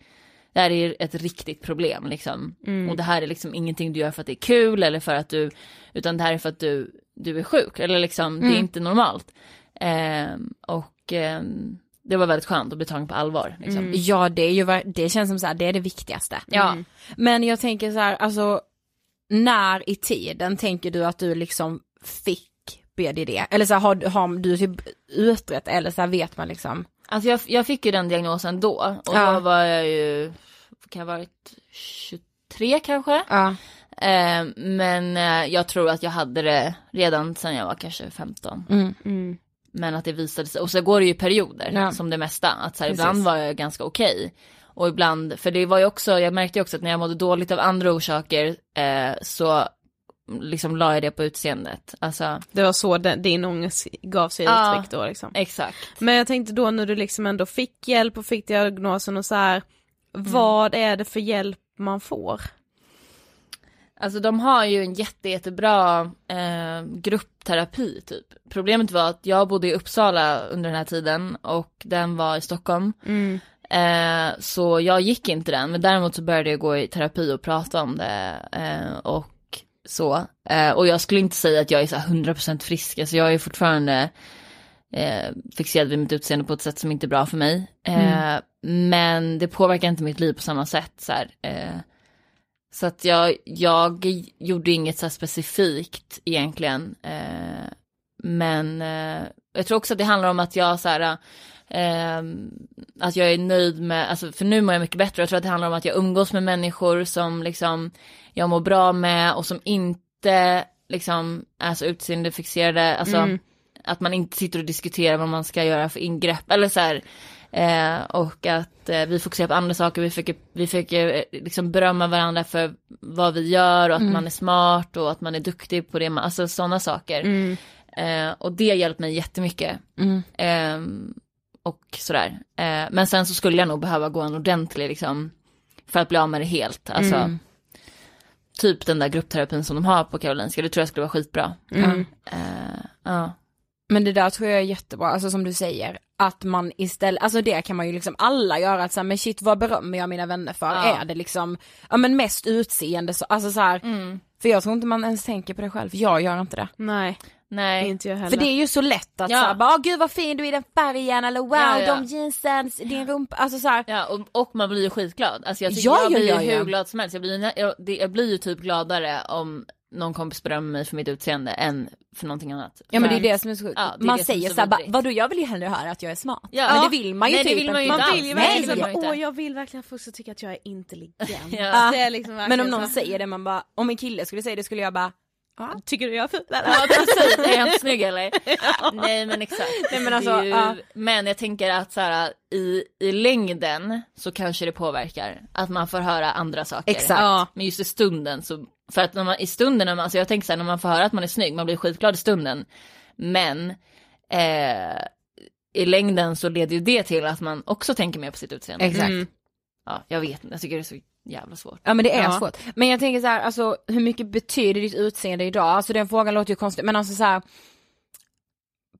det här är ett riktigt problem liksom. Och det här är liksom ingenting du gör för att det är kul eller för att du, utan det här är för att du, du är sjuk eller liksom, det är inte normalt. Ehm, och ehm, det var väldigt skönt att bli tagen på allvar liksom. Ja det är ju, det känns som så här, det är det viktigaste. Ja. Men jag tänker så här, alltså när i tiden tänker du att du liksom fick BDD? Eller så här, har, har du typ utrett eller så här vet man liksom? Alltså jag, jag fick ju den diagnosen då och Ja. då var jag ju, kan jag ha varit 23 kanske? Ja. Eh, men eh, jag tror att jag hade det redan sedan jag var kanske 15. Mm. Men att det visade sig, och så går det ju perioder Ja. som det mesta. Att så här, ibland var jag ganska okej. Och ibland, för det var ju också, jag märkte ju också att när jag mådde dåligt av andra orsaker eh, så liksom la jag det på utseendet. Alltså, Det var så den, din ångest gav sig Ja. uttryck då liksom. exakt. Men jag tänkte då när du liksom ändå fick hjälp och fick diagnosen och så här, vad är det för hjälp man får? Alltså de har ju en jätte, jättebra eh, gruppterapi typ. Problemet var att jag bodde i Uppsala under den här tiden och den var i Stockholm. Eh, så jag gick inte den, men däremot så började jag gå i terapi och prata om det. Eh, och så. Eh, och jag skulle inte säga att jag är så här 100% frisk, alltså jag är fortfarande eh, fixerad vid mitt utseende på ett sätt som inte är bra för mig. Eh, Men det påverkar inte mitt liv på samma sätt. Så, här, eh, så att jag, jag gjorde inget så specifikt egentligen. Eh, men eh, jag tror också att det handlar om att jag så här, eh, att jag är nöjd med, alltså för nu mår jag mycket bättre. Jag tror att det handlar om att jag umgås med människor som liksom jag mår bra med och som inte liksom är så utseendefixerade. Alltså att man inte sitter och diskuterar vad man ska göra för ingrepp eller så här. Eh, och att eh, vi fokuserar på andra saker, vi försöker, vi försöker eh, liksom berömma varandra för vad vi gör och att man är smart och att man är duktig på det, man, alltså sådana saker. Eh, och det hjälpt mig jättemycket. Eh, och sådär. Eh, men sen så skulle jag nog behöva gå en ordentlig liksom, för att bli av med det helt. Alltså, typ den där gruppterapin som de har på Karolinska, det tror jag skulle vara skitbra. Mm. Eh, ja. Men det där tror jag är jättebra, alltså som du säger, att man istället, alltså det kan man ju liksom alla göra, att så här, men shit vad berömmer jag mina vänner för? Ja. Är det liksom, ja men mest utseende, så, alltså så här, Mm. för jag tror inte man ens tänker på det själv, jag gör inte det. Nej, Nej. inte jag heller. För det är ju så lätt att Ja. såhär, bara, "Åh, gud vad fin du är i den färgen, eller wow Ja, ja. de jeansen, din rumpa, alltså såhär, Ja, och, och man blir ju skitglad. Alltså jag, tycker Ja, jag ja, blir ju hur glad som helst. Jag blir, jag, det, jag blir ju typ gladare om någon kompis berömmer mig för mitt utseende än för någonting annat. ja men det är det som är så. Ja, det är man det säger så såhär, vadå jag vill ju hellre höra att jag är smart. Ja. Men det vill man ju Nej, det typ vill man ju inte. man vill ju Nej, verkligen det vill åh jag vill verkligen att folk ska tycka att jag är intelligent. Ja. Det är liksom Men om någon så. säger det man bara, om en kille skulle säga det skulle jag bara, Tycker du jag är eller? Ja precis, är jag inte snygg eller? Nej men exakt. Nej, men alltså, ju, ja. men jag tänker att så här, i, i längden så kanske det påverkar att man får höra andra saker. Exakt. Ja. Men just i stunden så, för att när man, i stunden, när man, alltså jag tänker så här, när man får höra att man är snygg, man blir skitglad i stunden. Men eh, i längden så leder ju det till att man också tänker mer på sitt utseende. exakt. Mm. Ja, jag vet inte, jag tycker det är så jävla svårt. Ja men det är Ja. svårt. Men jag tänker så här, alltså hur mycket betyder ditt utseende idag? Alltså den frågan låter ju konstig, men alltså så här.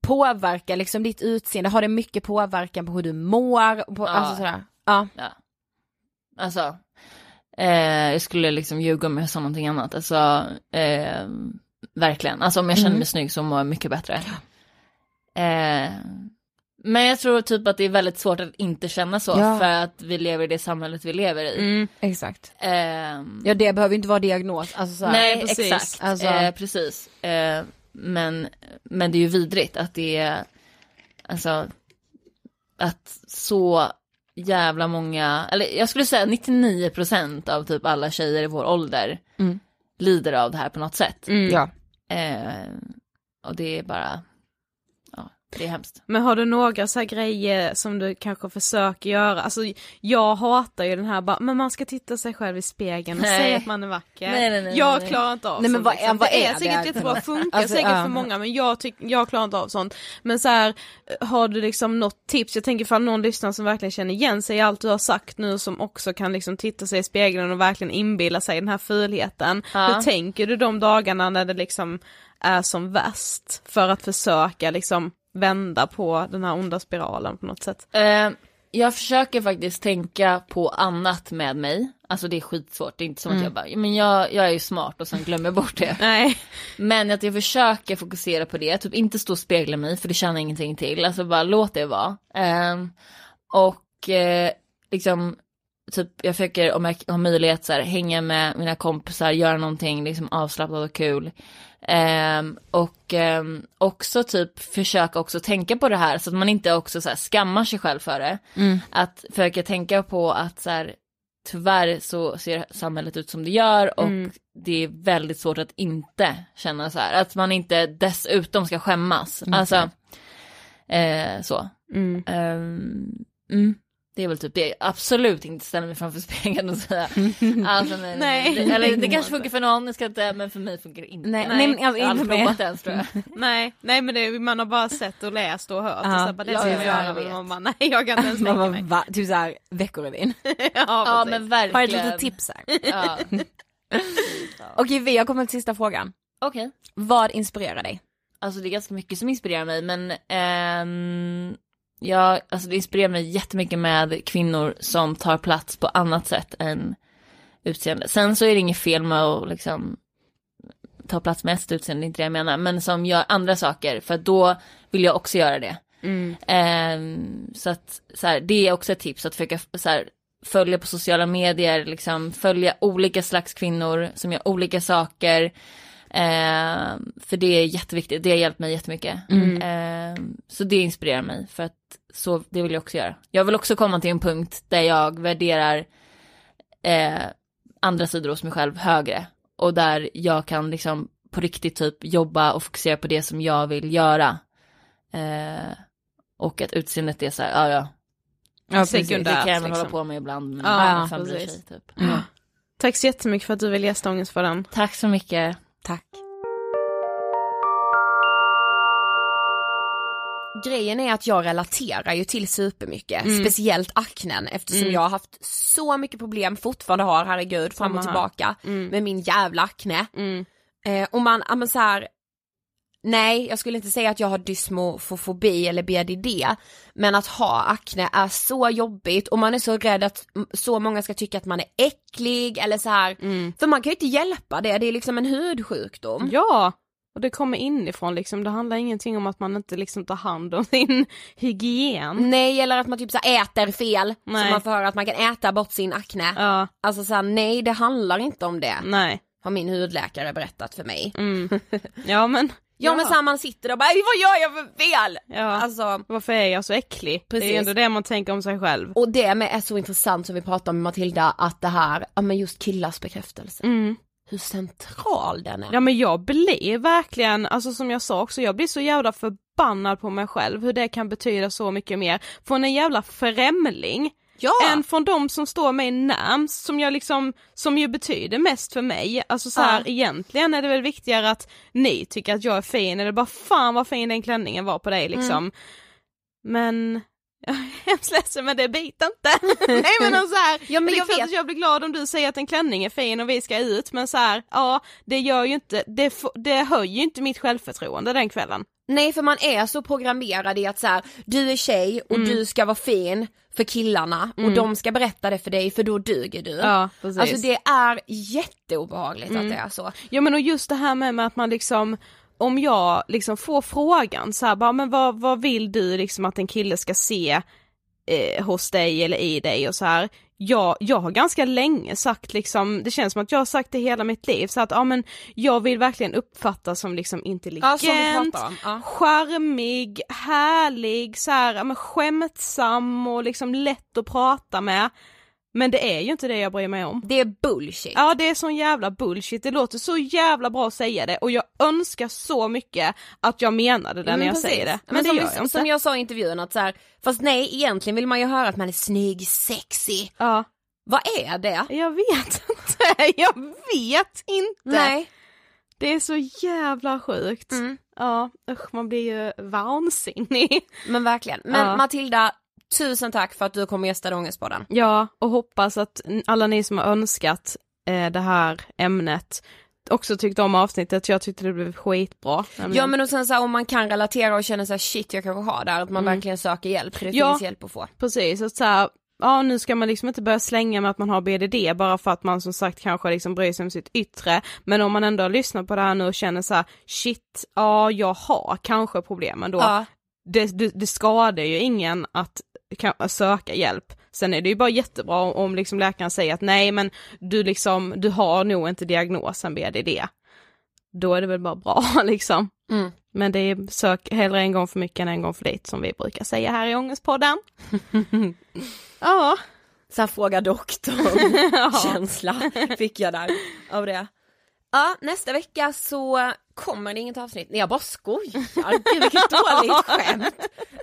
Påverkar liksom ditt utseende, har det mycket påverkan på hur du mår? På, Ja. Alltså sådär. Ja. Ja. Alltså, eh, jag skulle liksom ljuga om jag sa någonting annat. Alltså, eh, verkligen. Alltså om jag känner mig Mm. snygg så mår jag mycket bättre. Eh, men jag tror typ att det är väldigt svårt att inte känna så Ja. för att vi lever i det samhället vi lever i. Mm. Exakt. Eh, Ja det behöver inte vara diagnos, alltså så här. nej, precis. exakt. Alltså- Eh, precis. Eh, men, men det är ju vidrigt att det är, alltså, att så jävla många, eller jag skulle säga 99% av typ alla tjejer i vår ålder Mm. lider av det här på något sätt. Mm. Ja. Eh, och det är bara, ja, det är hemskt. Men har du några så här grejer som du kanske försöker göra? Alltså jag hatar ju den här bara, men man ska titta sig själv i spegeln och Nej. säga att man är vacker. Nej, nej, nej, jag nej. klarar inte av Nej, men sånt, vad- liksom. vad det är är det säkert för jättebra, något? funkar Alltså, säkert ja. för många men jag, tyck, jag klarar inte av sånt. Men så här, har du liksom något tips? Jag tänker ifall någon lyssnar som verkligen känner igen sig i allt du har sagt nu som också kan liksom titta sig i spegeln och verkligen inbilla sig den här fulheten. Ja. Hur tänker du de dagarna när det liksom är som värst? För att försöka liksom vända på den här onda spiralen på något sätt. Eh, jag försöker faktiskt tänka på annat med mig. Alltså det är skitsvårt, det är inte som att jag bara, men jag, jag är ju smart och sen glömmer bort det. Nej. Men att jag försöker fokusera på det, typ inte stå och spegla mig för det tjänar ingenting till, alltså bara låt det vara. Ehm, och eh, liksom, typ jag försöker om jag har möjlighet så här, hänga med mina kompisar, göra någonting liksom avslappnat och kul. Ehm, och ehm, också typ försöka också tänka på det här så att man inte också så här, skammar sig själv för det. Att försöka tänka på att så här, tyvärr så ser samhället ut som det gör och Mm. det är väldigt svårt att inte känna så här. Att man inte dessutom ska skämmas. Alltså, eh, så. Mm. Det är väl typ det. Absolut inte ställa mig framför spegeln och säga. Alltså, nej, nej. Nej. Det, eller det kanske funkar för någon, jag ska inte, men för mig funkar det inte. Nej, nej, alltså, jag har inte aldrig provat ens tror jag. Nej, nej men det, man har bara sett och läst och hört Ja. och så bara, det ska ja, jag ja, göra men man bara, nej jag kan inte ens tänka mig. va? Typ såhär veckorevyn. ja, Ja men verkligen. Har ett litet tips här. Ja. Okej vi har kommit till sista frågan. Okej. Vad inspirerar dig? Alltså det är ganska mycket som inspirerar mig men ehm, jag, alltså det inspirerar mig jättemycket med kvinnor som tar plats på annat sätt än utseende. Sen så är det inget fel med att liksom ta plats med ett utseende, det är inte det jag menar, men som gör andra saker för då vill jag också göra det. Mm. Ehm, så att så här, det är också ett tips att försöka så här, följa på sociala medier, liksom följa olika slags kvinnor som gör olika saker. Ehm, för det är jätteviktigt, det har hjälpt mig jättemycket. Ehm, så det inspirerar mig för att så, det vill jag också göra. Jag vill också komma till en punkt där jag värderar eh, andra sidor hos mig själv högre. Och där jag kan liksom på riktigt typ jobba och fokusera på det som jag vill göra. Eh, och att utseendet är så här, ja ja, Ja, precis. Det sekundärt, kan jag väl liksom. hålla på med ibland. Men Ja, fan bryr sig, typ. Tack så jättemycket för att du vill gästa Ångest för den. Tack så mycket. Grejen är att jag relaterar ju till supermycket, Mm. speciellt aknen eftersom jag har haft så mycket problem, fortfarande har, herregud, fram och tillbaka Mm. med min jävla akne. Mm. Eh, och man, men så här. nej jag skulle inte säga att jag har dysmofobi eller BDD, men att ha akne är så jobbigt och man är så rädd att mm, så många ska tycka att man är äcklig eller så här. Mm. för man kan ju inte hjälpa det, det är liksom en hudsjukdom. Ja, och det kommer inifrån liksom. Det handlar ingenting om att man inte liksom tar hand om sin hygien. Nej eller att man typ så äter fel, så Nej. man får höra att man kan äta bort sin akne. Ja, Alltså så här, nej det handlar inte om det, nej. har min hudläkare berättat för mig. Mm. Ja men. Ja, men så här, man sitter och bara, vad gör jag för fel? Ja. Alltså, Varför är jag så äcklig? Det är Precis. ju ändå det man tänker om sig själv. och det med är så intressant som vi pratade om med Matilda, att det här, ja men just killars bekräftelse, Mm. Hur central den är. Ja men jag blir verkligen, alltså som jag sa också, jag blir så jävla förbannad på mig själv hur det kan betyda så mycket mer från en jävla främling Ja. än från de som står mig närmst som jag liksom, som ju betyder mest för mig. Alltså så här, Ja. egentligen är det väl viktigare att ni tycker att jag är fin eller bara fan vad fin den klänningen var på dig liksom. Mm. Men jag är hemskt ledsen men det biter inte. Nej men så här, Ja, men jag vet. att jag blir glad om du säger att en klänning är fin och vi ska ut men så här, ja det gör ju inte, det, det höjer ju inte mitt självförtroende den kvällen. Nej för man är så programmerad i att så här, du är tjej och Mm. du ska vara fin för killarna och de ska berätta det för dig för då duger du. Ja precis. Alltså det är jätteobehagligt att det är så. Ja men och just det här med, med att man liksom om jag liksom får frågan så här, bara, men vad, vad vill du liksom att en kille ska se eh, hos dig eller i dig och så här. Jag, jag har ganska länge sagt liksom, det känns som att jag har sagt det hela mitt liv så att ja men jag vill verkligen uppfattas som liksom intelligent, Ja. Ja. charmig, härlig, så här, ja, men skämtsam och liksom lätt att prata med. Men det är ju inte det jag bryr mig om. Det är bullshit. Ja det är sån jävla bullshit, det låter så jävla bra att säga det och jag önskar så mycket att jag menade det när men jag precis. säger det. Men, Men det som, gör jag inte. som jag sa i intervjun att så här, fast nej egentligen vill man ju höra att man är snygg, sexy. Ja, Vad är det? jag vet inte, jag vet inte. Nej. Det är så jävla sjukt. Mm. Ja, usch man blir ju vansinnig. Men verkligen. Men Ja. Matilda, tusen tack för att du kom och gästade Ångestpodden. Ja, och hoppas att alla ni som har önskat eh, det här ämnet också tyckte om avsnittet, jag tyckte det blev skitbra. nämligen. Ja men och sen så här, om man kan relatera och känna sig shit jag kanske har det här, att man Mm. verkligen söker hjälp för det Ja. finns hjälp att få. Precis, att så här, ja nu ska man liksom inte börja slänga med att man har BDD bara för att man som sagt kanske liksom bryr sig om sitt yttre. Men om man ändå har lyssnat på det här nu och känner så här, shit, ja jag har kanske problemen då. Ja. Det, det, det skadar ju ingen att kan, söka hjälp. Sen är det ju bara jättebra om, om liksom läkaren säger att nej men du liksom, du har nog inte diagnosen BDD. Då är det väl bara bra liksom. Mm. Men det är sök hellre en gång för mycket än en gång för lite som vi brukar säga här i Ångestpodden. ja. Så här fråga doktorn, känsla fick jag där av det. Ja, nästa vecka så kommer det inget avsnitt. Nej jag bara skojar, gud vilket dåligt skämt.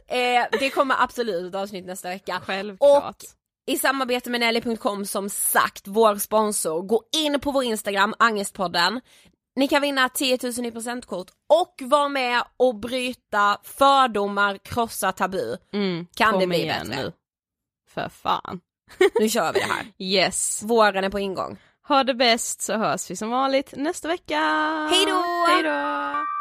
Eh, det kommer absolut ett avsnitt nästa vecka. Självklart. Och i samarbete med Nelly.com som sagt, vår sponsor, gå in på vår Instagram, Angestpodden. Ni kan vinna 10 000 i presentkort och vara med och bryta fördomar, krossa tabu. Mm, Kan det bli igen bättre? nu. För fan. Nu kör vi det här. Yes. Våren är på ingång. Ha det bäst så hörs vi som vanligt nästa vecka. Hej då! Hej då!